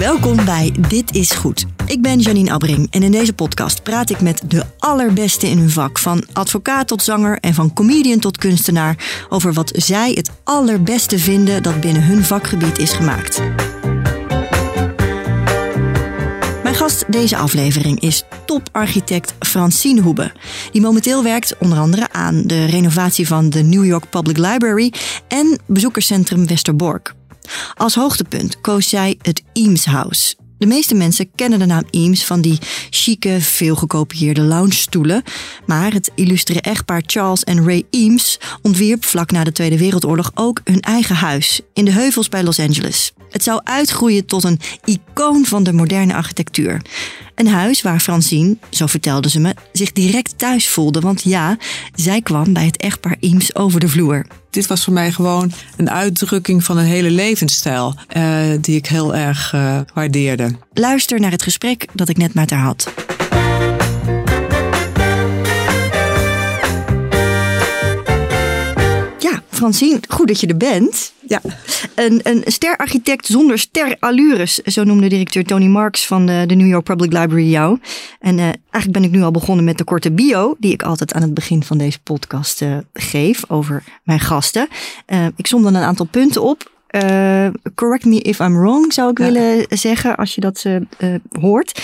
Welkom bij Dit is Goed. Ik ben Janine Abbring en in deze podcast praat ik met de allerbeste in hun vak. Van advocaat tot zanger en van comedian tot kunstenaar. Over wat zij het allerbeste vinden dat binnen hun vakgebied is gemaakt. Mijn gast deze aflevering is toparchitect Francine Hoebe. Die momenteel werkt onder andere aan de renovatie van de New York Public Library en bezoekerscentrum Westerbork. Als hoogtepunt koos zij het Eames House. De meeste mensen kennen de naam Eames van die chique, veel gekopieerde loungestoelen. Maar het illustere echtpaar Charles en Ray Eames ontwierp vlak na de Tweede Wereldoorlog ook hun eigen huis in de heuvels bij Los Angeles. Het zou uitgroeien tot een icoon van de moderne architectuur. Een huis waar Francine, zo vertelde ze me, zich direct thuis voelde. Want ja, zij kwam bij het echtpaar Eames over de vloer. Dit was voor mij gewoon een uitdrukking van een hele levensstijl uh, die ik heel erg uh, waardeerde. Luister naar het gesprek dat ik net met haar had. Ja, Francine, goed dat je er bent. Ja. Een, een sterarchitect zonder sterallures, zo noemde directeur Tony Marks van de, de New York Public Library jou. En uh, eigenlijk ben ik nu al begonnen met de korte bio, die ik altijd aan het begin van deze podcast uh, geef over mijn gasten. Uh, ik som dan een aantal punten op. correct me if I'm wrong, zou ik ja. willen zeggen, als je dat hoort.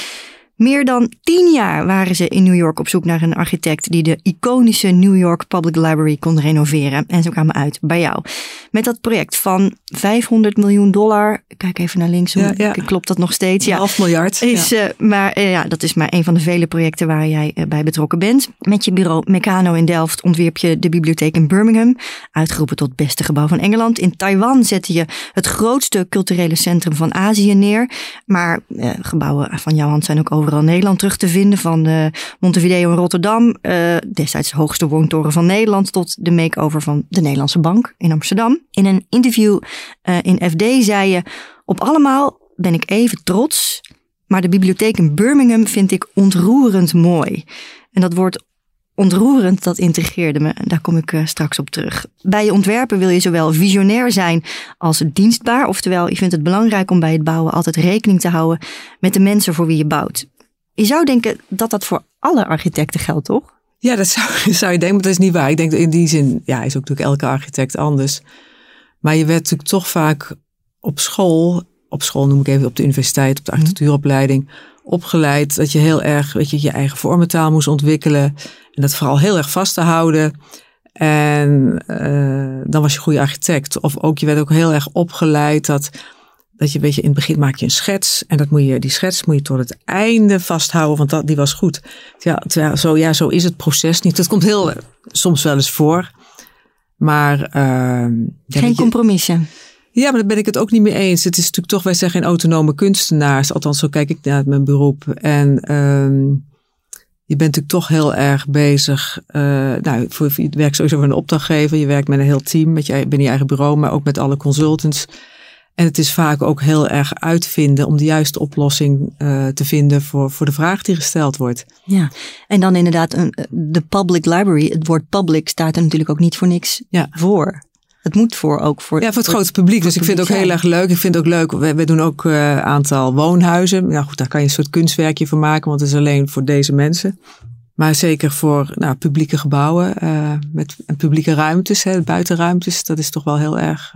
Meer dan tien jaar waren ze in New York op zoek naar een architect die de iconische New York Public Library kon renoveren. En ze kwamen uit bij jou. Met dat project van 500 miljoen dollar. Kijk even naar links, ja, ja. klopt dat nog steeds? Ja, half miljard. Is, ja. Uh, maar uh, ja, dat is maar een van de vele projecten waar jij uh, bij betrokken bent. Met je bureau Meccano in Delft ontwierp je de bibliotheek in Birmingham. Uitgeroepen tot beste gebouw van Engeland. In Taiwan zette je het grootste culturele centrum van Azië neer. Maar gebouwen van jouw hand zijn ook over overal Nederland terug te vinden. Van uh, Montevideo in Rotterdam, uh, destijds de hoogste woontoren van Nederland, tot de makeover van de Nederlandse Bank in Amsterdam. In een interview uh, in FD zei je: Op allemaal ben ik even trots, maar de bibliotheek in Birmingham vind ik ontroerend mooi. En dat woord ontroerend, dat integreerde me. En daar kom ik straks op terug. Bij je ontwerpen wil je zowel visionair zijn als dienstbaar. Oftewel, je vindt het belangrijk om bij het bouwen altijd rekening te houden met de mensen voor wie je bouwt. Je zou denken dat dat voor alle architecten geldt, toch? Ja, dat zou, zou je denken, maar dat is niet waar. Ik denk in die zin, ja, is ook natuurlijk elke architect anders. Maar je werd natuurlijk toch vaak op school, op school noem ik even op de universiteit, op de architectuuropleiding, opgeleid dat je heel erg, weet je, je eigen vormentaal moest ontwikkelen. En dat vooral heel erg vast te houden. En uh, dan was je goede architect. Of ook, je werd ook heel erg opgeleid dat dat je, weet je, in het begin maak je een schets. En dat moet je, die schets moet je tot het einde vasthouden, want dat, die was goed. Ja, terwijl, zo, ja, zo is het proces niet. Dat komt heel, soms wel eens voor. Maar. Uh, Geen compromissen. Ja, maar daar ben ik het ook niet mee eens. Het is natuurlijk toch, wij zijn geen autonome kunstenaars. Althans, zo kijk ik naar mijn beroep. En um, je bent natuurlijk toch heel erg bezig. Uh, nou, voor, je werkt sowieso voor een opdrachtgever. Je werkt met een heel team, met je, binnen je eigen bureau, maar ook met alle consultants. En het is vaak ook heel erg uitvinden om de juiste oplossing uh, te vinden voor, voor de vraag die gesteld wordt. Ja, en dan inderdaad een, de public library. Het woord public staat er natuurlijk ook niet voor niks ja. voor. Het moet voor ook voor. Ja, voor het grote publiek. Dus ik vind het ook heel erg leuk. Ik vind het ook leuk. We, we doen ook een uh, aantal woonhuizen. Ja, goed, daar kan je een soort kunstwerkje van maken, want het is alleen voor deze mensen. Maar zeker voor nou, publieke gebouwen uh, met publieke ruimtes, hè, buitenruimtes, dat is toch wel heel erg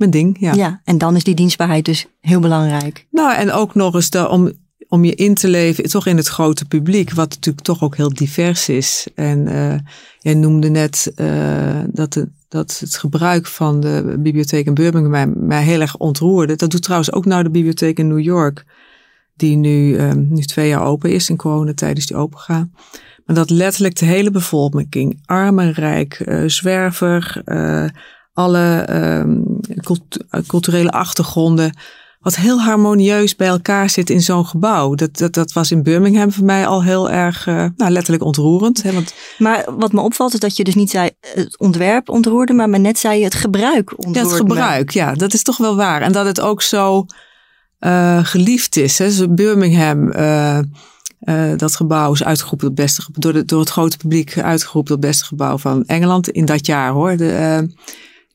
mijn ding. Ja. ja, en dan is die dienstbaarheid dus heel belangrijk. Nou, en ook nog eens de, om, om je in te leven, toch in het grote publiek, wat natuurlijk toch ook heel divers is. En uh, jij noemde net uh, dat, de, dat het gebruik van de bibliotheek in Birmingham mij, mij heel erg ontroerde. Dat doet trouwens ook nou de bibliotheek in New York, die nu, um, nu twee jaar open is. In coronatijd is die open gegaan. Maar dat letterlijk de hele bevolking, arm en rijk, uh, zwerver, alle um, culturele achtergronden. Wat heel harmonieus bij elkaar zit in zo'n gebouw. Dat, dat, dat was in Birmingham voor mij al heel erg, uh, nou, letterlijk ontroerend. Hè, want... Maar wat me opvalt is dat je dus niet zei het ontwerp ontroerde, maar, maar net zei je het gebruik ontroerde. Ja, het gebruik, ja, dat is toch wel waar. En dat het ook zo uh, geliefd is. Hè. Dus Birmingham, uh, uh, dat gebouw is uitgeroepen tot beste, door, de, door het grote publiek uitgeroepen tot beste gebouw van Engeland in dat jaar hoor. De,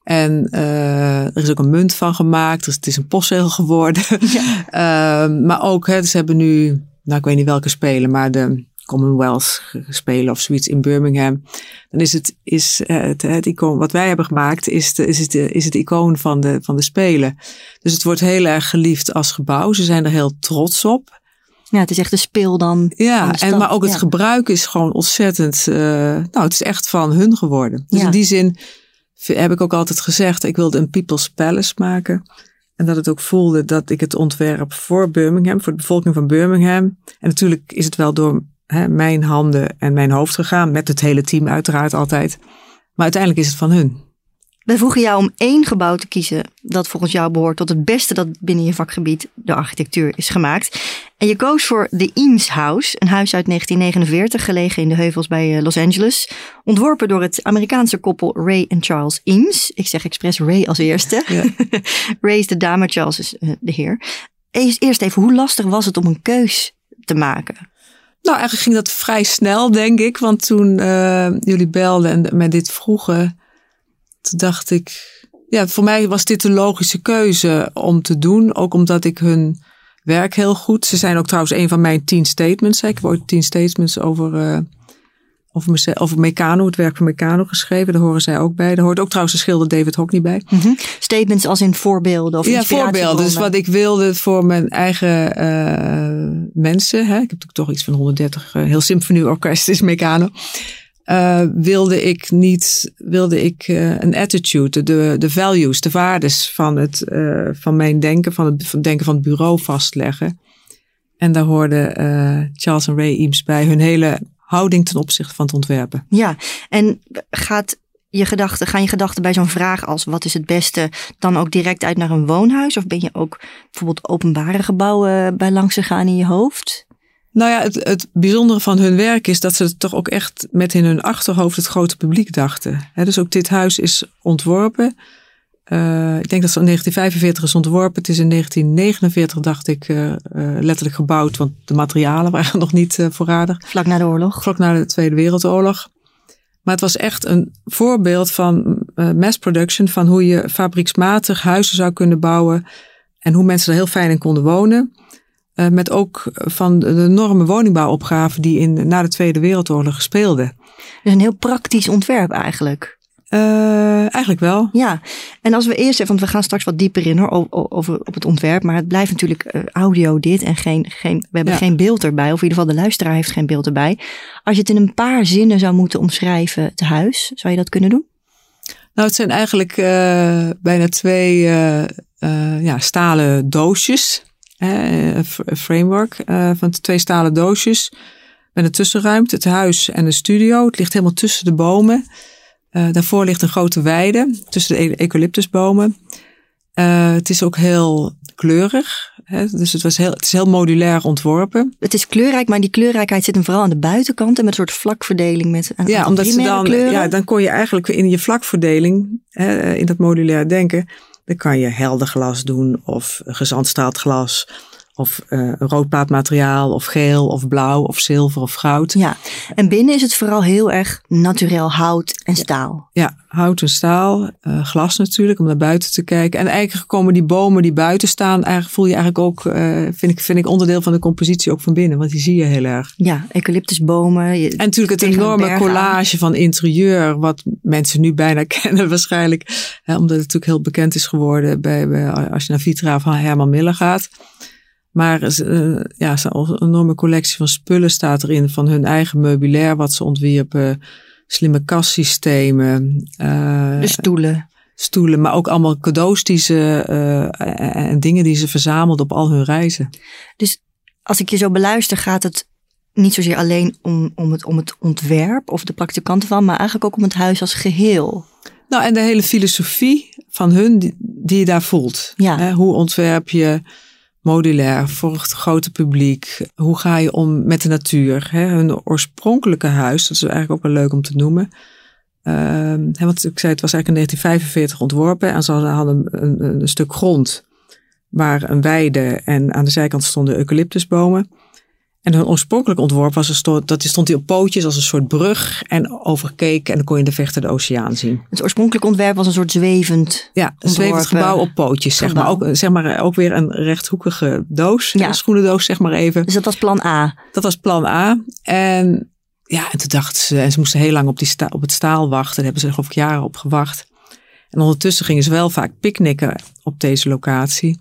en uh, er is ook een munt van gemaakt. Dus het is een postzegel geworden. Ehm, maar ook, hè, ze hebben nu, nou ik weet niet welke spelen, maar de Commonwealth spelen of zoiets in Birmingham. Dan is het, is het, het icoon wat wij hebben gemaakt, is, de, is, het, is het icoon van de, van de spelen. Dus het wordt heel erg geliefd als gebouw. Ze zijn er heel trots op. Ja, het is echt een speel dan. Ja, en, maar ook het gebruik is gewoon ontzettend. Uh, nou, het is echt van hun geworden. Dus in die zin heb ik ook altijd gezegd: ik wilde een People's Palace maken. En dat het ook voelde dat ik het ontwerp voor Birmingham, voor de bevolking van Birmingham. En natuurlijk is het wel door hè, mijn handen en mijn hoofd gegaan, met het hele team uiteraard altijd. Maar uiteindelijk is het van hun. We vroegen jou om één gebouw te kiezen dat volgens jou behoort tot het beste dat binnen je vakgebied, de architectuur, is gemaakt. En je koos voor de Eames House, een huis uit 1949 gelegen in de heuvels bij eh, Los Angeles. Ontworpen door het Amerikaanse koppel Ray en Charles Eames. Ik zeg expres Ray als eerste. Ja. Ray is de dame, Charles is eh, de heer. Eerst even, hoe lastig was het om een keus te maken? Nou, eigenlijk ging dat vrij snel, denk ik. Want toen uh, jullie belden en mij dit vroegen, toen dacht ik, ja, voor mij was dit een logische keuze om te doen. Ook omdat ik hun werk heel goed. Ze zijn ook trouwens een van mijn tien statements. Ik heb ooit tien statements over, uh, over, over Meccano, het werk van Meccano geschreven. Daar horen zij ook bij. Daar hoort ook trouwens de schilder David Hockney bij. Mm -hmm. Statements als in voorbeelden of Ja, voorbeelden. Dus wat ik wilde voor mijn eigen uh, mensen. Hè. Ik heb toch iets van 130 uh, heel symfonieorkest is Meccano. Uh, wilde ik niet, wilde ik uh, een attitude, de, de values, de waardes van, het, uh, van mijn denken, van het, van denken van het bureau vastleggen. En daar hoorde Charles en Ray Eames bij hun hele houding ten opzichte van het ontwerpen. Ja, en gaat je gedachten, gaan je gedachten bij zo'n vraag als wat is het beste dan ook direct uit naar een woonhuis? Of ben je ook bijvoorbeeld openbare gebouwen bij langs gegaan in je hoofd? Nou ja, het, het bijzondere van hun werk is dat ze toch ook echt met in hun achterhoofd het grote publiek dachten. dus ook dit huis is ontworpen. Uh, ik denk dat ze in 1945 is ontworpen. Het is in 1949, dacht ik, uh, uh, letterlijk gebouwd, want de materialen waren nog niet voorradig. Vlak na de oorlog. Vlak na de Tweede Wereldoorlog. Maar het was echt een voorbeeld van mass production, van hoe je fabrieksmatig huizen zou kunnen bouwen en hoe mensen er heel fijn in konden wonen. Uh, met ook van de enorme woningbouwopgaven die in, na de Tweede Wereldoorlog speelden. Dus een heel praktisch ontwerp eigenlijk. Uh, eigenlijk wel. Ja, en als we eerst even, want we gaan straks wat dieper in hoor, over op het ontwerp, maar het blijft natuurlijk uh, audio dit en geen, geen, we hebben ja. geen beeld erbij, of in ieder geval de luisteraar heeft geen beeld erbij. Als je het in een paar zinnen zou moeten omschrijven, het huis, zou je dat kunnen doen? Nou, het zijn eigenlijk uh, bijna twee ja, stalen doosjes een framework uh, van twee stalen doosjes met een tussenruimte, het huis en de studio. Het ligt helemaal tussen de bomen. Uh, daarvoor ligt een grote weide tussen de eucalyptusbomen. Uh, het is ook heel kleurig. Hè? Dus het, was heel, het is heel modulair ontworpen. Het is kleurrijk, maar die kleurrijkheid zit hem vooral aan de buitenkant en met een soort vlakverdeling. Met een ja, omdat ze dan, kleuren. ja, dan kon je eigenlijk in je vlakverdeling, hè, in dat modulair denken, dan kan je helder glas doen of gezandstraald glas. Of uh, een roodplaatmateriaal, of geel, of blauw, of zilver, of goud. Ja, en binnen is het vooral heel erg naturel hout en staal. Ja, hout en staal, uh, glas natuurlijk, om naar buiten te kijken. En eigenlijk komen die bomen die buiten staan, eigenlijk voel je eigenlijk ook, uh, vind, ik, vind ik onderdeel van de compositie ook van binnen, want die zie je heel erg. Ja, eucalyptusbomen. Je, en natuurlijk het enorme collage van interieur, wat mensen nu bijna kennen waarschijnlijk, hè, omdat het natuurlijk heel bekend is geworden bij, bij als je naar Vitra van Herman Miller gaat. Maar uh, ja, een enorme collectie van spullen staat erin. Van hun eigen meubilair wat ze ontwierpen. Slimme kastsystemen. Uh, de stoelen. Stoelen, maar ook allemaal cadeaus die ze, uh, en dingen die ze verzamelden op al hun reizen. Dus als ik je zo beluister, gaat het niet zozeer alleen om, om, het, om het ontwerp of de praktikanten van, maar eigenlijk ook om het huis als geheel. Nou, en de hele filosofie van hun die, die je daar voelt. Ja. Hè, hoe ontwerp je modulair voor het grote publiek? Hoe ga je om met de natuur? Hè? Hun oorspronkelijke huis, dat is eigenlijk ook wel leuk om te noemen. Uh, want ik zei, het was eigenlijk in 1945 ontworpen en ze hadden een, een, stuk grond waar een weide en aan de zijkant stonden eucalyptusbomen. En hun oorspronkelijk ontworp was een soort, dat stond hij op pootjes als een soort brug en overkeek en dan kon je de vechten de oceaan zien. Het oorspronkelijk ontwerp was een soort zwevend. Ja, een zwevend gebouw op pootjes, zeg maar. Ook, zeg maar. ook weer een rechthoekige doos, ja. een schoenendoos, zeg maar even. Dus dat was plan A? Dat was plan A. En ja, en toen dachten ze, en ze moesten heel lang op, die sta, op het staal wachten. Daar hebben ze geloof ik jaren op gewacht. En ondertussen gingen ze wel vaak picknicken op deze locatie.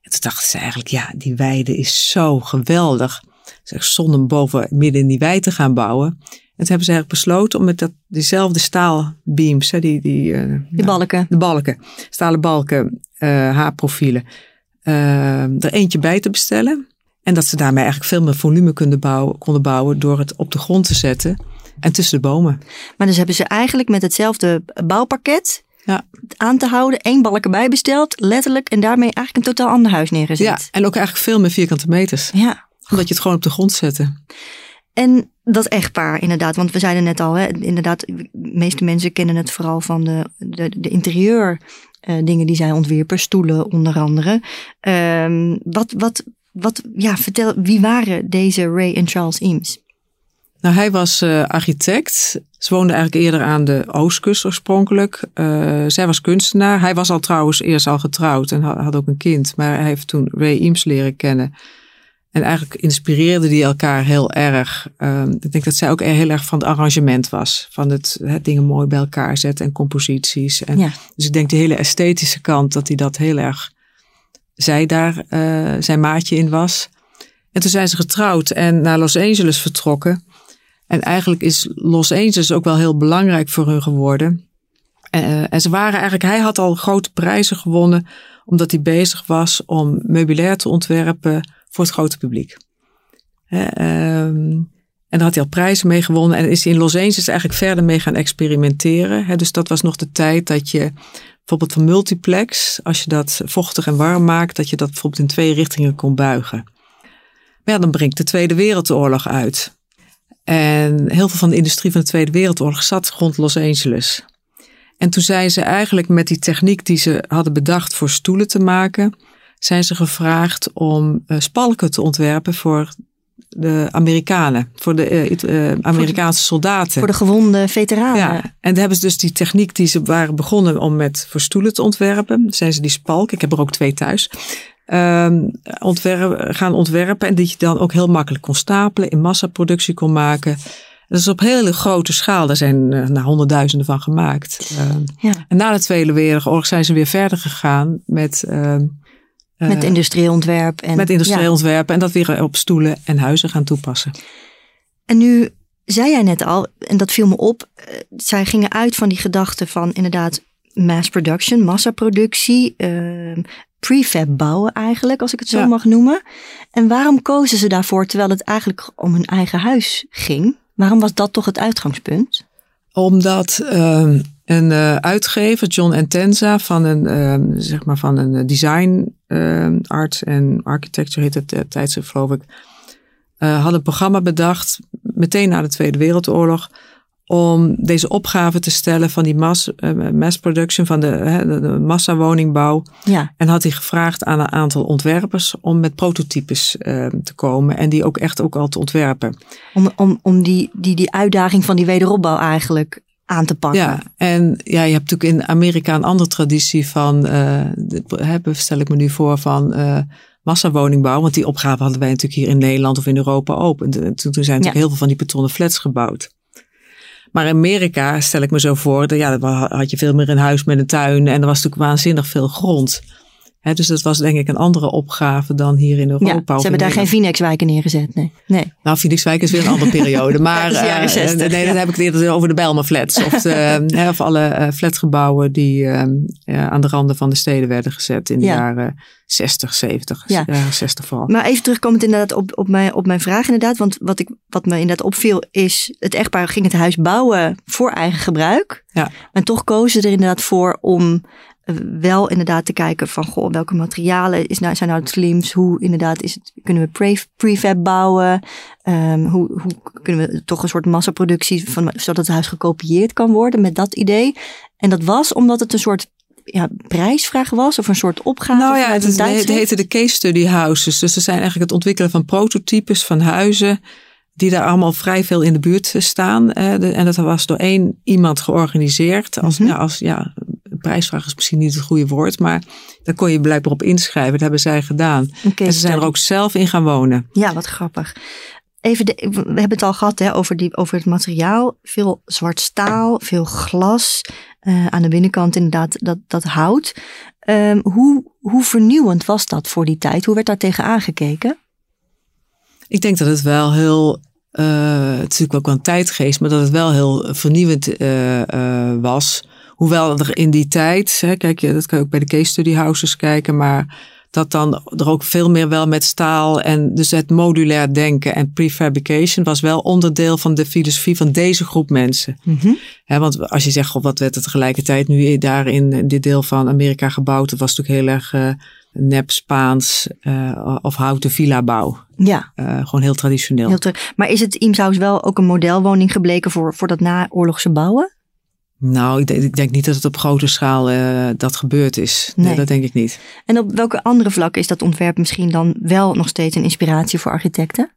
En toen dachten ze eigenlijk, ja, die weide is zo geweldig. Ze stonden boven midden in die wei te gaan bouwen. En toen hebben ze eigenlijk besloten om met dat, diezelfde staalbeams, hè, die, die, uh, die nou, balken. De balken, stalen balken, uh, haarprofielen, uh, er eentje bij te bestellen. En dat ze daarmee eigenlijk veel meer volume konden bouwen, konden bouwen door het op de grond te zetten en tussen de bomen. Maar dus hebben ze eigenlijk met hetzelfde bouwpakket ja. aan te houden, één balk erbij besteld, letterlijk, en daarmee eigenlijk een totaal ander huis neergezet. Ja, en ook eigenlijk veel meer vierkante meters. Ja. Omdat je het gewoon op de grond zette. En dat echtpaar, inderdaad. Want we zeiden net al, hè, inderdaad, de meeste mensen kennen het vooral van de, de, de interieur. Uh, dingen die zij ontwierpen, stoelen onder andere. Uh, wat, wat, wat, ja, vertel, wie waren deze Ray en Charles Eames? Nou, hij was uh, architect. Ze woonden eigenlijk eerder aan de oostkust oorspronkelijk. Uh, zij was kunstenaar. Hij was al trouwens eerst al getrouwd en had, had ook een kind. Maar hij heeft toen Ray Eames leren kennen. En eigenlijk inspireerden die elkaar heel erg. Uh, ik denk dat zij ook heel erg van het arrangement was. Van het, het dingen mooi bij elkaar zetten en composities. En, ja. Dus ik denk de hele esthetische kant, dat hij dat heel erg zij daar uh, zijn maatje in was. En toen zijn ze getrouwd en naar Los Angeles vertrokken. En eigenlijk is Los Angeles ook wel heel belangrijk voor hun geworden. Uh, en ze waren eigenlijk, hij had al grote prijzen gewonnen, omdat hij bezig was om meubilair te ontwerpen voor het grote publiek. He, um, en daar had hij al prijzen mee gewonnen. En is hij in Los Angeles eigenlijk verder mee gaan experimenteren. Dus dat was nog de tijd dat je bijvoorbeeld van multiplex, als je dat vochtig en warm maakt, dat je dat bijvoorbeeld in twee richtingen kon buigen. Maar ja, dan brengt de Tweede Wereldoorlog uit. En heel veel van de industrie van de Tweede Wereldoorlog zat rond Los Angeles. En toen zijn ze eigenlijk met die techniek die ze hadden bedacht voor stoelen te maken, zijn ze gevraagd om uh, spalken te ontwerpen voor de Amerikanen, voor de uh, Amerikaanse soldaten. Voor de gewonde veteranen. Ja, en daar hebben ze dus die techniek die ze waren begonnen om met voor stoelen te ontwerpen. zijn ze die spalk, ik heb er ook twee thuis, ontwerpen, gaan ontwerpen. En die je dan ook heel makkelijk kon stapelen, in massaproductie kon maken. Dat is op hele grote schaal. Daar zijn uh, nou, honderdduizenden van gemaakt. Uh, ja. En na de Tweede Wereldoorlog zijn ze weer verder gegaan met uh, met uh, industrieel ontwerp. En, met industrieel ja. ontwerp en dat weer op stoelen en huizen gaan toepassen. En nu zei jij net al, en dat viel me op, uh, zij gingen uit van die gedachte van inderdaad mass production, massaproductie, uh, prefab bouwen eigenlijk, als ik het zo ja. mag noemen. En waarom kozen ze daarvoor terwijl het eigenlijk om hun eigen huis ging? Waarom was dat toch het uitgangspunt? Omdat uh, een uh, uitgever, John Entenza, van een, uh, zeg maar van een design uh, art en architecture heet het tijdschrift geloof ik, had een programma bedacht, meteen na de Tweede Wereldoorlog, om deze opgave te stellen van die mass, mass production, van de, de, de massawoningbouw. Ja. En had hij gevraagd aan een aantal ontwerpers om met prototypes te komen en die ook echt ook al te ontwerpen. Om, om, om die, die, die uitdaging van die wederopbouw eigenlijk aan te pakken. Ja, en ja, je hebt natuurlijk in Amerika een andere traditie van, uh, stel ik me nu voor, van uh, massawoningbouw. Want die opgave hadden wij natuurlijk hier in Nederland of in Europa ook. En toen, toen zijn natuurlijk ja. heel veel van die betonnen flats gebouwd. Maar in Amerika stel ik me zo voor, dat, ja, dan had je veel meer een huis met een tuin en er was natuurlijk waanzinnig veel grond. He, dus dat was denk ik een andere opgave dan hier in Europa. Ja, ze hebben daar geen Phoenixwijken neergezet, nee. nee. Nou, Phoenixwijk is weer een andere periode. Maar ja, 60, uh, nee, ja. dan heb ik het eerder over de Belma flats. Of, de, of alle uh, flatgebouwen die aan de randen van de steden werden gezet in de ja. jaren 60, 70, ja. jaren 60 vooral. Maar even terugkomend inderdaad op, op, mijn, op mijn vraag inderdaad. Want wat, ik, wat me inderdaad opviel is, het echtpaar ging het huis bouwen voor eigen gebruik. Ja. En toch kozen ze er inderdaad voor om wel inderdaad te kijken van goh, welke materialen is nou, zijn nou het slimst? Hoe inderdaad is het, kunnen we pre, prefab bouwen? Um, hoe, hoe kunnen we toch een soort massaproductie van, zodat het huis gekopieerd kan worden met dat idee? En dat was omdat het een soort ja, prijsvraag was of een soort opgave? Nou ja, het, heette de case study houses. Dus ze zijn eigenlijk het ontwikkelen van prototypes van huizen die daar allemaal vrij veel in de buurt staan. En dat was door één iemand georganiseerd. Als, Mhm. ja, als, ja, prijsvraag is misschien niet het goede woord, maar daar kon je blijkbaar op inschrijven. Dat hebben zij gedaan. En ze zijn er ook zelf in gaan wonen. Ja, wat grappig. Even de, we hebben het al gehad hè, over, die, over het materiaal. Veel zwart staal, veel glas. eh, aan de binnenkant inderdaad dat, dat hout. Ehm, hoe, hoe vernieuwend was dat voor die tijd? Hoe werd daar tegen aangekeken? Ik denk dat het wel heel, eh, het is natuurlijk ook wel een tijdgeest, maar dat het wel heel vernieuwend eh, was. Hoewel er in die tijd, hè, kijk je, dat kan je ook bij de case study houses kijken, maar dat dan er ook veel meer wel met staal en dus het modulair denken en prefabrication was wel onderdeel van de filosofie van deze groep mensen. Hè, want als je zegt, wat werd er tegelijkertijd nu daar in dit deel van Amerika gebouwd, dat was natuurlijk heel erg eh, nep Spaans eh, of houten villa bouw. Ja, Eh, gewoon heel traditioneel. heel. Maar is het Iemshuis wel ook een modelwoning gebleken voor, voor dat naoorlogse bouwen? Nou, ik denk, ik denk niet dat het op grote schaal eh, dat gebeurd is. Nee. Nee. dat denk ik niet. En op welke andere vlakken is dat ontwerp misschien dan wel nog steeds een inspiratie voor architecten?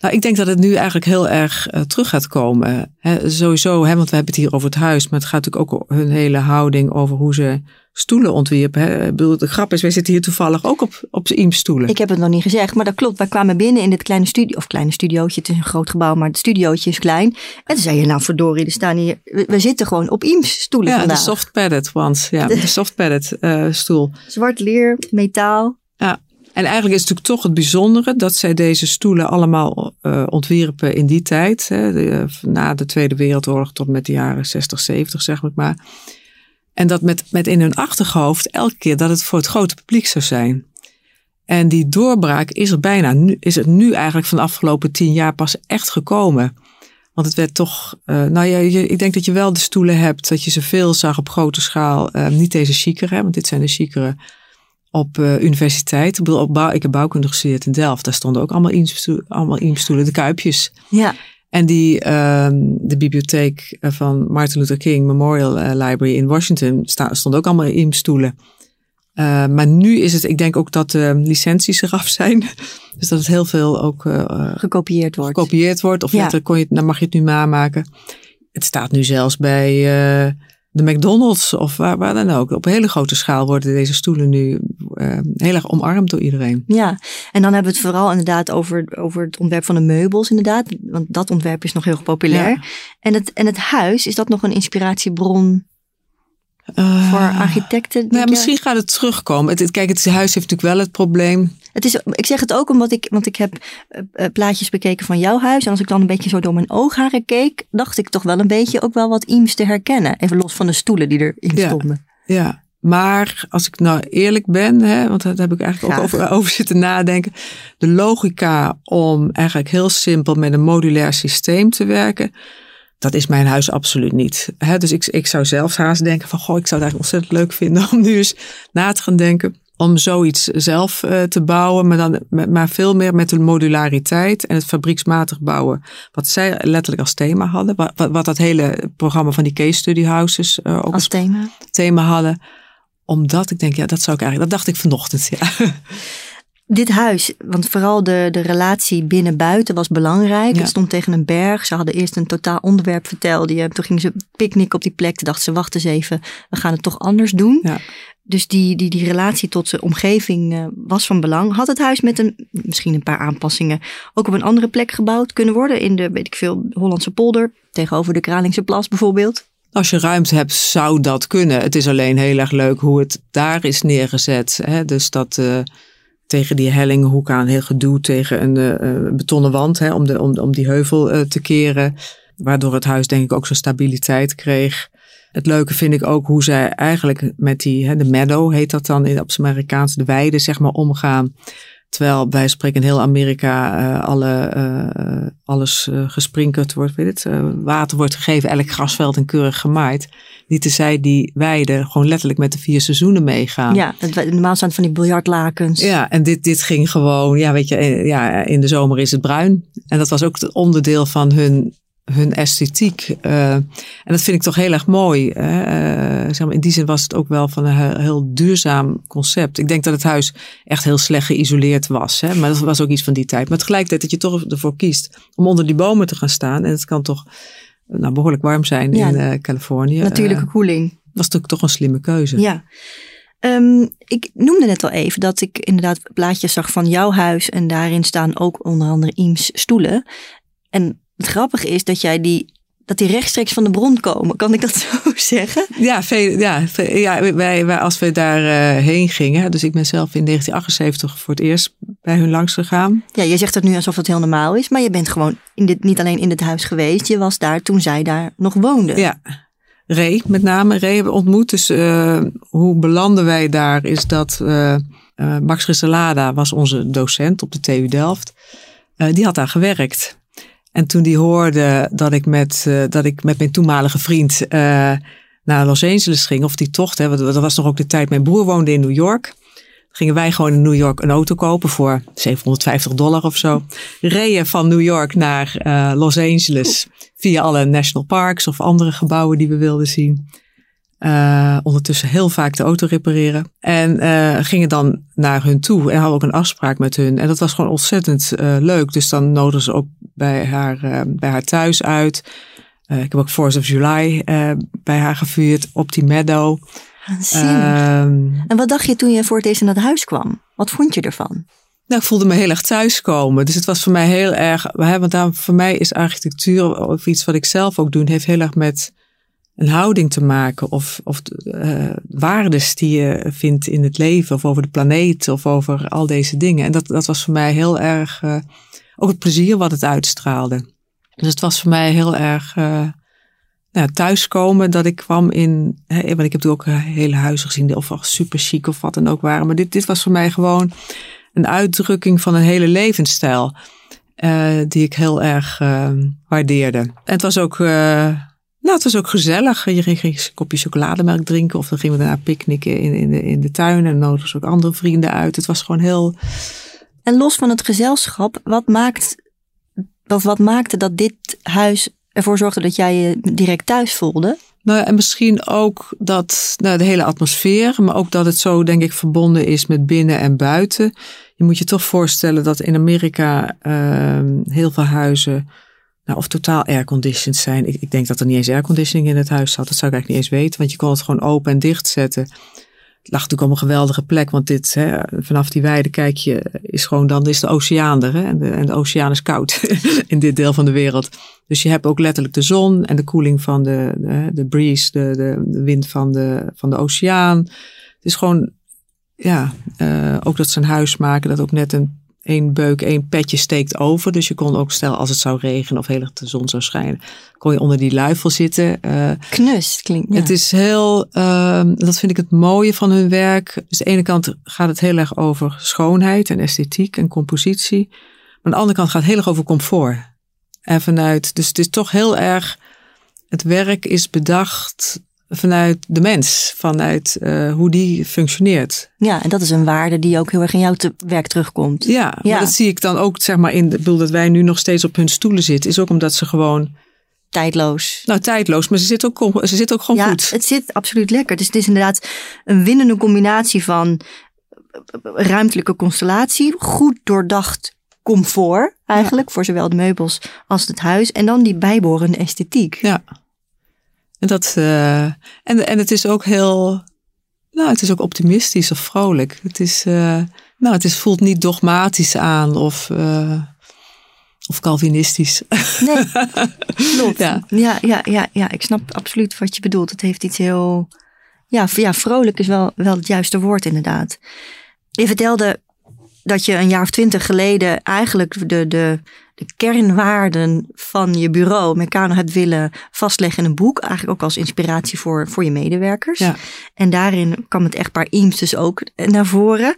Nou, ik denk dat het nu eigenlijk heel erg eh, terug gaat komen. Sowieso, hè, want we hebben het hier over het huis, maar het gaat natuurlijk ook hun hele houding over hoe ze stoelen ontwierpen. Hè. Ik bedoel, de grap is, wij zitten hier toevallig ook op, op z'n stoelen. Ik heb het nog niet gezegd, maar dat klopt. Wij kwamen binnen in dit kleine studio, of kleine studiootje. Het is een groot gebouw, maar het studiootje is klein. En toen zei je, nou verdorie, er staan hier, we, we zitten gewoon op Iems stoelen ja, de vandaag. soft padded ones. Ja, de soft padded eh, stoel. Zwart leer, metaal. Ja. En eigenlijk is het natuurlijk toch het bijzondere dat zij deze stoelen allemaal eh, ontwierpen in die tijd. Hè, de, eh, na de Tweede Wereldoorlog tot met de jaren 60, 70 zeg maar. En dat met, met in hun achterhoofd elke keer dat het voor het grote publiek zou zijn. En die doorbraak is er bijna, nu, is het nu eigenlijk van de afgelopen tien jaar pas echt gekomen. Want het werd toch, eh, nou ja, je, ik denk dat je wel de stoelen hebt, dat je ze veel zag op grote schaal. Eh, niet deze chicere, want dit zijn de chicere op eh, universiteit. Ik, bedoel, op ik heb bouwkunde gestudeerd in Delft. Daar stonden ook allemaal Eames-stoelen, allemaal Eames-stoelen, de kuipjes. Ja, En die, ehm, de bibliotheek eh, van Martin Luther King Memorial eh, Library in Washington sta, stond ook allemaal Eames-stoelen. Eh, maar nu is het, ik denk ook dat de licenties eraf zijn. Dus dat het heel veel ook gekopieerd wordt. gekopieerd wordt. Of Ja. kon je, dan mag je het nu namaken. Het staat nu zelfs bij de McDonald's of waar, waar dan ook. Op hele grote schaal worden deze stoelen nu eh, heel erg omarmd door iedereen. Ja, en dan hebben we het vooral inderdaad over, over het ontwerp van de meubels inderdaad. Want dat ontwerp is nog heel populair. Ja. En, het, en het huis, is dat nog een inspiratiebron Eh, voor architecten? Nou, misschien gaat het terugkomen. Het, het- kijk, het huis heeft natuurlijk wel het probleem. Het is, ik zeg het ook omdat ik, want ik heb eh, eh, plaatjes bekeken van jouw huis. En als ik dan een beetje zo door mijn oogharen keek, dacht ik toch wel een beetje ook wel wat Iems te herkennen. Even los van de stoelen die erin Ja. stonden. Ja, maar als ik nou eerlijk ben, hè, want daar heb ik eigenlijk ook over, over zitten nadenken. De logica om eigenlijk heel simpel met een modulair systeem te werken, dat is mijn huis absoluut niet. Hè, dus ik, ik zou zelfs haast denken van, goh, ik zou het eigenlijk ontzettend leuk vinden om nu eens na te gaan denken. Om zoiets zelf eh, te bouwen, maar, dan, maar veel meer met de modulariteit en het fabrieksmatig bouwen. Wat zij letterlijk als thema hadden. Wat, wat, wat dat hele programma van die case study houses eh, ook Als als thema. thema hadden. Omdat ik denk, ja, dat zou ik eigenlijk, dat dacht ik vanochtend. Ja. Dit huis, want vooral de, de relatie binnen-buiten was belangrijk. Ja. Het stond tegen een berg. Ze hadden eerst een totaal onderwerp verteld. Je, toen gingen ze picknick op die plek. Toen dachten ze, wacht eens even, we gaan het toch anders doen. Ja. Dus die, die, die relatie tot de omgeving eh, was van belang. Had het huis met een, misschien een paar aanpassingen ook op een andere plek gebouwd kunnen worden? In de, weet ik veel, Hollandse polder, tegenover de Kralingse plas bijvoorbeeld? Als je ruimte hebt, zou dat kunnen. Het is alleen heel erg leuk hoe het daar is neergezet. Hè? Dus dat eh, tegen die hellinghoek aan, heel gedoe tegen een eh, betonnen wand, hè? Om, de, om, om die heuvel eh, te keren. Waardoor het huis denk ik ook zo'n stabiliteit kreeg. Het leuke vind ik ook hoe zij eigenlijk met die, hè, de meadow heet dat dan in, zijn Amerikaans, de weide zeg maar omgaan. Terwijl bij spreken in heel Amerika alle, alles eh, gesprinkeld wordt, weet het, water wordt gegeven, elk grasveld en keurig gemaaid. Niet te zij die weiden gewoon letterlijk met de vier seizoenen meegaan. Ja, het, normaal staan van die biljartlakens. Ja, en dit, dit ging gewoon, ja, weet je, eh, ja, in de zomer is het bruin. En dat was ook het onderdeel van hun hun esthetiek. Uh, en dat vind ik toch heel erg mooi. Hè? Uh, zeg maar, in die zin was het ook wel van een heel duurzaam concept. Ik denk dat het huis echt heel slecht geïsoleerd was. Hè? Maar dat was ook iets van die tijd. Maar tegelijkertijd dat je toch ervoor kiest om onder die bomen te gaan staan. En het kan toch nou, behoorlijk warm zijn in uh, Californië. Natuurlijke koeling. Dat was natuurlijk toch een slimme keuze. Ja. Um, ik noemde net al even dat ik inderdaad plaatjes zag van jouw huis. En daarin staan ook onder andere Eames stoelen. En het grappige is dat jij die dat die rechtstreeks van de bron komen. Kan ik dat zo zeggen? Ja, veel, ja, ja wij, wij, als we daar uh, heen gingen. Dus ik ben zelf in 1978 voor het eerst bij hun langs gegaan. Ja, je zegt het nu alsof het heel normaal is. Maar je bent gewoon in dit, niet alleen in het huis geweest. Je was daar toen zij daar nog woonden. Ja, Ray met name. Ray hebben ontmoet. Dus uh, hoe belanden wij daar is dat uh, Max Risselada was onze docent op de TU Delft. die had daar gewerkt. En toen die hoorde dat ik met, uh, dat ik met mijn toenmalige vriend uh, naar Los Angeles ging, of die tocht, hè, dat was nog ook de tijd, mijn broer woonde in New York. Gingen wij gewoon in New York een auto kopen voor 750 dollar of zo. Reden van New York naar uh, Los Angeles via alle national parks of andere gebouwen die we wilden zien. Uh, ondertussen heel vaak de auto repareren. En uh, gingen dan naar hun toe en hadden ook een afspraak met hun. En dat was gewoon ontzettend uh, leuk. Dus dan nodigden ze ook bij haar, bij haar thuis uit. ik heb ook Force of July bij haar gevuurd op die meadow. Ehm, en wat dacht je toen je voor het eerst in dat huis kwam? Wat vond je ervan? Nou, ik voelde me heel erg thuiskomen. Dus het was voor mij heel erg. Hè, want daar, voor mij is architectuur of iets wat ik zelf ook doe, heeft heel erg met een houding te maken of, of uh, waardes die je vindt in het leven of over de planeet of over al deze dingen. En dat, dat was voor mij heel erg uh, ook het plezier wat het uitstraalde. Dus het was voor mij heel erg uh, nou, thuiskomen dat ik kwam in, hè, want ik heb ook hele huizen gezien of super chic of wat dan ook waren. Maar dit, dit was voor mij gewoon een uitdrukking van een hele levensstijl. die ik heel erg waardeerde. En het was ook nou, het was ook gezellig. Je ging, ging een kopje chocolademelk drinken. Of dan gingen we daarna picknicken in, in, de, in de tuin. En nodigden ze ook andere vrienden uit. Het was gewoon heel... En los van het gezelschap, wat, maakt, of wat maakte dat dit huis ervoor zorgde dat jij je direct thuis voelde? Nou ja, en misschien ook dat nou, de hele atmosfeer, maar ook dat het zo, denk ik, verbonden is met binnen en buiten. Je moet je toch voorstellen dat in Amerika uh, heel veel huizen nou, of totaal airconditioned zijn. Ik, ik, denk dat er niet eens airconditioning in het huis zat. Dat zou ik eigenlijk niet eens weten, want je kon het gewoon open en dicht zetten. Het lag natuurlijk op een geweldige plek, want dit, hè, vanaf die weide kijk je, is gewoon dan is de oceaan er. Hè, en, de, oceaan is koud in dit deel van de wereld. Dus je hebt ook letterlijk de zon en de koeling van de, de, breeze, de, de, wind van de, van de oceaan. Het is gewoon, ja, uh, ook dat ze een huis maken dat ook net een één beuk, één petje steekt over. Dus je kon ook, stel als het zou regenen of heel erg de zon zou schijnen, kon je onder die luifel zitten. Uh, Knus klinkt. Ja. Het is heel, uh, dat vind ik het mooie van hun werk. Dus aan de ene kant gaat het heel erg over schoonheid en esthetiek en compositie. Maar aan de andere kant gaat het heel erg over comfort. En vanuit, dus het is toch heel erg, het werk is bedacht vanuit de mens, vanuit uh, hoe die functioneert. Ja, en dat is een waarde die ook heel erg in jouw werk terugkomt. Ja, ja. Maar dat zie ik dan ook, zeg maar, in de bedoel dat wij nu nog steeds op hun stoelen zitten, is ook omdat ze gewoon. Tijdloos. Nou, tijdloos, maar ze zit ook, ze zit ook gewoon ja, goed. Het zit absoluut lekker. Dus het is inderdaad een winnende combinatie van ruimtelijke constellatie, goed doordacht comfort eigenlijk, ja. voor zowel de meubels als het huis, en dan die bijbehorende esthetiek. Ja. En, dat, uh, en, en het is ook heel, nou, het is ook optimistisch of vrolijk. Het is, uh, nou, het is, voelt niet dogmatisch aan of, uh, of Calvinistisch. Nee, klopt. Ja. Ja, ja, ja, ja, ik snap absoluut wat je bedoelt. Het heeft iets heel, ja, ja vrolijk is wel, wel het juiste woord inderdaad. Je vertelde dat je een jaar of twintig geleden eigenlijk de, de, de kernwaarden van je bureau, Meccano, hebt willen vastleggen in een boek. Eigenlijk ook als inspiratie voor, voor je medewerkers. Ja. En daarin kwam het echtpaar Eames dus ook naar voren.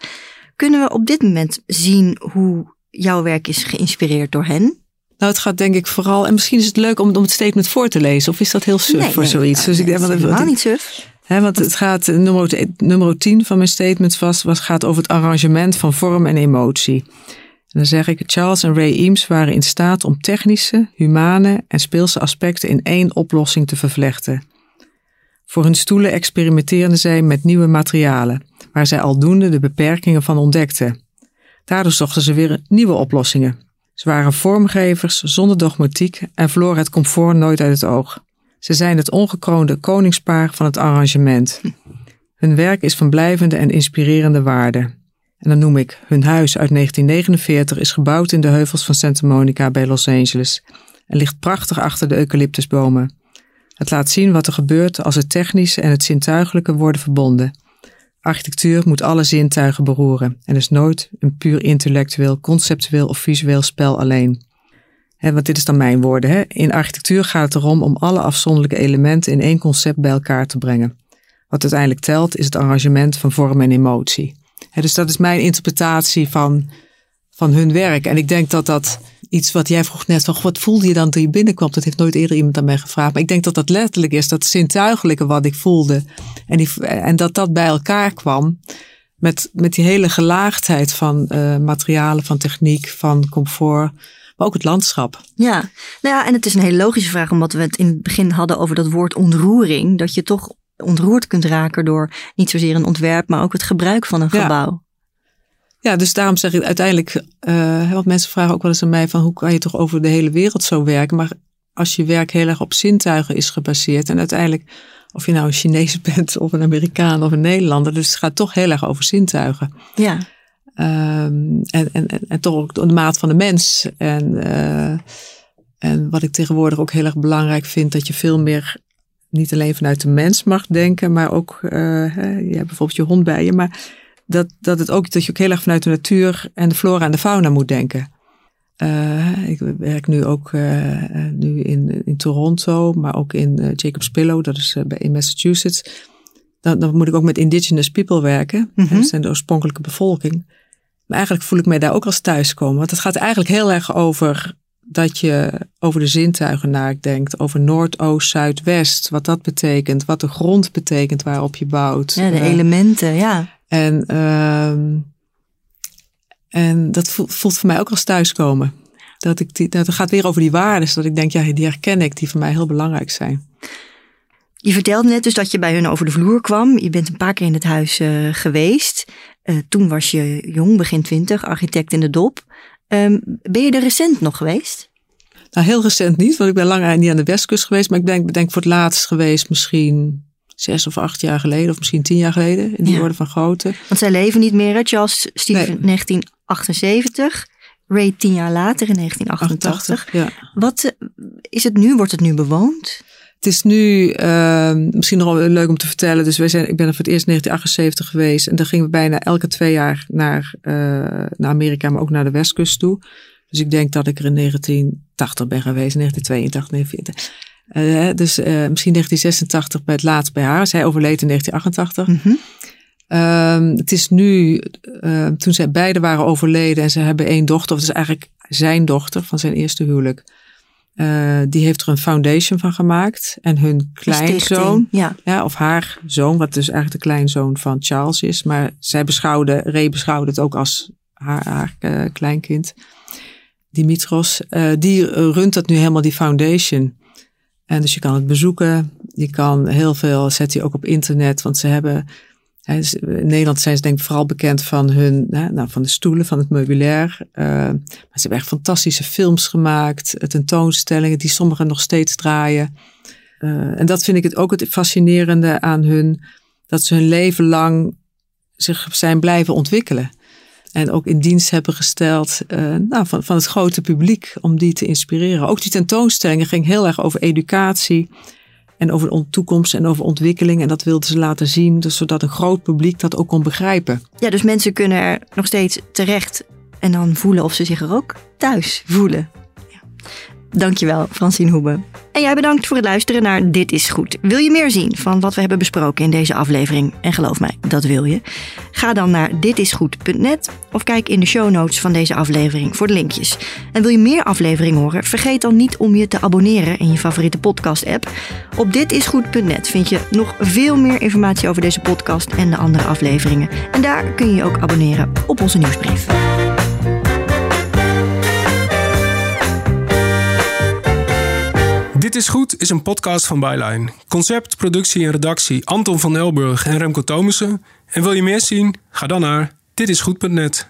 Kunnen we op dit moment zien hoe jouw werk is geïnspireerd door hen? Nou, het gaat denk ik vooral, en misschien is het leuk om, om het statement voor te lezen, of is dat heel suf nee, voor nee, zoiets? dus ik denk, helemaal niet suf. He, want het gaat, nummer, nummer 10 van mijn statement was, was, gaat over het arrangement van vorm en emotie. En dan zeg ik, Charles en Ray Eames waren in staat om technische, humane en speelse aspecten in één oplossing te vervlechten. Voor hun stoelen experimenteerden zij met nieuwe materialen, waar zij aldoende de beperkingen van ontdekten. Daardoor zochten ze weer nieuwe oplossingen. Ze waren vormgevers zonder dogmatiek en verloren het comfort nooit uit het oog. Ze zijn het ongekroonde koningspaar van het arrangement. Hun werk is van blijvende en inspirerende waarde. En dan noem ik hun huis uit 1949 is gebouwd in de heuvels van Santa Monica bij Los Angeles en ligt prachtig achter de eucalyptusbomen. Het laat zien wat er gebeurt als het technische en het zintuigelijke worden verbonden. Architectuur moet alle zintuigen beroeren en is nooit een puur intellectueel, conceptueel of visueel spel alleen. Want dit is dan mijn woorden. Hè? In architectuur gaat het erom om alle afzonderlijke elementen in één concept bij elkaar te brengen. Wat uiteindelijk telt is het arrangement van vorm en emotie. dus dat is mijn interpretatie van, van hun werk. En ik denk dat dat iets wat jij vroeg net van wat voelde je dan toen je binnenkwam? Dat heeft nooit eerder iemand aan mij gevraagd. Maar ik denk dat dat letterlijk is, dat zintuigelijke wat ik voelde. En, die, en dat dat bij elkaar kwam met, met die hele gelaagdheid van uh, materialen, van techniek, van comfort. Maar ook het landschap. Ja, nou ja, en het is een hele logische vraag, omdat we het in het begin hadden over dat woord ontroering. Dat je toch ontroerd kunt raken door niet zozeer een ontwerp, maar ook het gebruik van een gebouw. Ja, dus daarom zeg ik uiteindelijk, uh, want mensen vragen ook wel eens aan mij van hoe kan je toch over de hele wereld zo werken? Maar als je werk heel erg op zintuigen is gebaseerd en uiteindelijk, of je nou een Chinees bent of een Amerikaan of een Nederlander, dus het gaat toch heel erg over zintuigen. Ja. Um, en, en, en, toch ook de maat van de mens. En, uh, en wat ik tegenwoordig ook heel erg belangrijk vind, dat je veel meer niet alleen vanuit de mens mag denken, maar ook, uh, je hebt bijvoorbeeld je hond bij je, maar dat, dat, het ook, dat je ook heel erg vanuit de natuur en de flora en de fauna moet denken. Uh, ik werk nu ook uh, nu in, in Toronto, maar ook in uh, Jacob's Pillow, dat is in Massachusetts. Dan, dan, moet ik ook met indigenous people werken. Mm -hmm. Dat zijn de oorspronkelijke bevolking. Maar eigenlijk voel ik mij daar ook als thuiskomen. Want het gaat eigenlijk heel erg over dat je over de zintuigen nadenkt. Over Noord, Oost, Zuid, West. Wat dat betekent. Wat de grond betekent waarop je bouwt. Ja, de elementen, ja. En, um, en dat voelt, voelt voor mij ook als thuiskomen. Dat, ik die, dat het gaat weer over die waarden. Dat ik denk, ja, die herken ik, die voor mij heel belangrijk zijn. Je vertelde net dus dat je bij hun over de vloer kwam. Je bent een paar keer in het huis uh, geweest. Uh, toen was je jong, begin twintig, architect in de dop. Um, ben je er recent nog geweest? Nou, heel recent niet, want ik ben langer niet aan de westkust geweest. Maar ik denk, denk voor het laatst geweest misschien zes of acht jaar geleden, of misschien tien jaar geleden, in die ja. orde van grootte. Want zij leven niet meer, hè? Charles Steve nee. 1978, Ray tien jaar later in 1988. 88, ja. Wat uh, is het nu? Wordt het nu bewoond? Het is nu uh, misschien nog wel leuk om te vertellen. Dus wij zijn, ik ben er voor het eerst in 1978 geweest. En dan gingen we bijna elke twee jaar naar, uh, naar Amerika, maar ook naar de westkust toe. Dus ik denk dat ik er in 1980 ben geweest, 1982, 1940. Uh, dus uh, misschien 1986 bij het laatst bij haar. Zij overleed in 1988. Mm -hmm. uh, het is nu, uh, toen zij beide waren overleden en ze hebben één dochter, of het is eigenlijk zijn dochter van zijn eerste huwelijk. Uh, die heeft er een foundation van gemaakt. En hun kleinzoon, ja. ja. of haar zoon, wat dus eigenlijk de kleinzoon van Charles is. Maar zij beschouwde, Ray beschouwde het ook als haar, haar uh, kleinkind. Dimitros, uh, die runt dat nu helemaal, die foundation. En dus je kan het bezoeken. Je kan heel veel, zet je ook op internet. Want ze hebben, in Nederland zijn ze denk ik vooral bekend van hun, nou, van de stoelen, van het meubilair. Uh, maar ze hebben echt fantastische films gemaakt. Tentoonstellingen die sommigen nog steeds draaien. Uh, en dat vind ik het ook het fascinerende aan hun. Dat ze hun leven lang zich zijn blijven ontwikkelen. En ook in dienst hebben gesteld nou, van, van het grote publiek om die te inspireren. Ook die tentoonstellingen ging heel erg over educatie en over de toekomst en over ontwikkeling. En dat wilden ze laten zien, dus zodat een groot publiek dat ook kon begrijpen. Ja, dus mensen kunnen er nog steeds terecht en dan voelen of ze zich er ook thuis voelen. Dankjewel, Francine Hoebe. En jij bedankt voor het luisteren naar Dit is Goed. Wil je meer zien van wat we hebben besproken in deze aflevering? En geloof mij, dat wil je. Ga dan naar ditisgoed.net of kijk in de show notes van deze aflevering voor de linkjes. En wil je meer afleveringen horen? Vergeet dan niet om je te abonneren in je favoriete podcast-app. Op ditisgoed.net vind je nog veel meer informatie over deze podcast en de andere afleveringen. En daar kun je je ook abonneren op onze nieuwsbrief. Dit is Goed is een podcast van Byline. Concept, productie en redactie Anton van Elburg en Remco Thomussen. En wil je meer zien? Ga dan naar ditisgoed.net.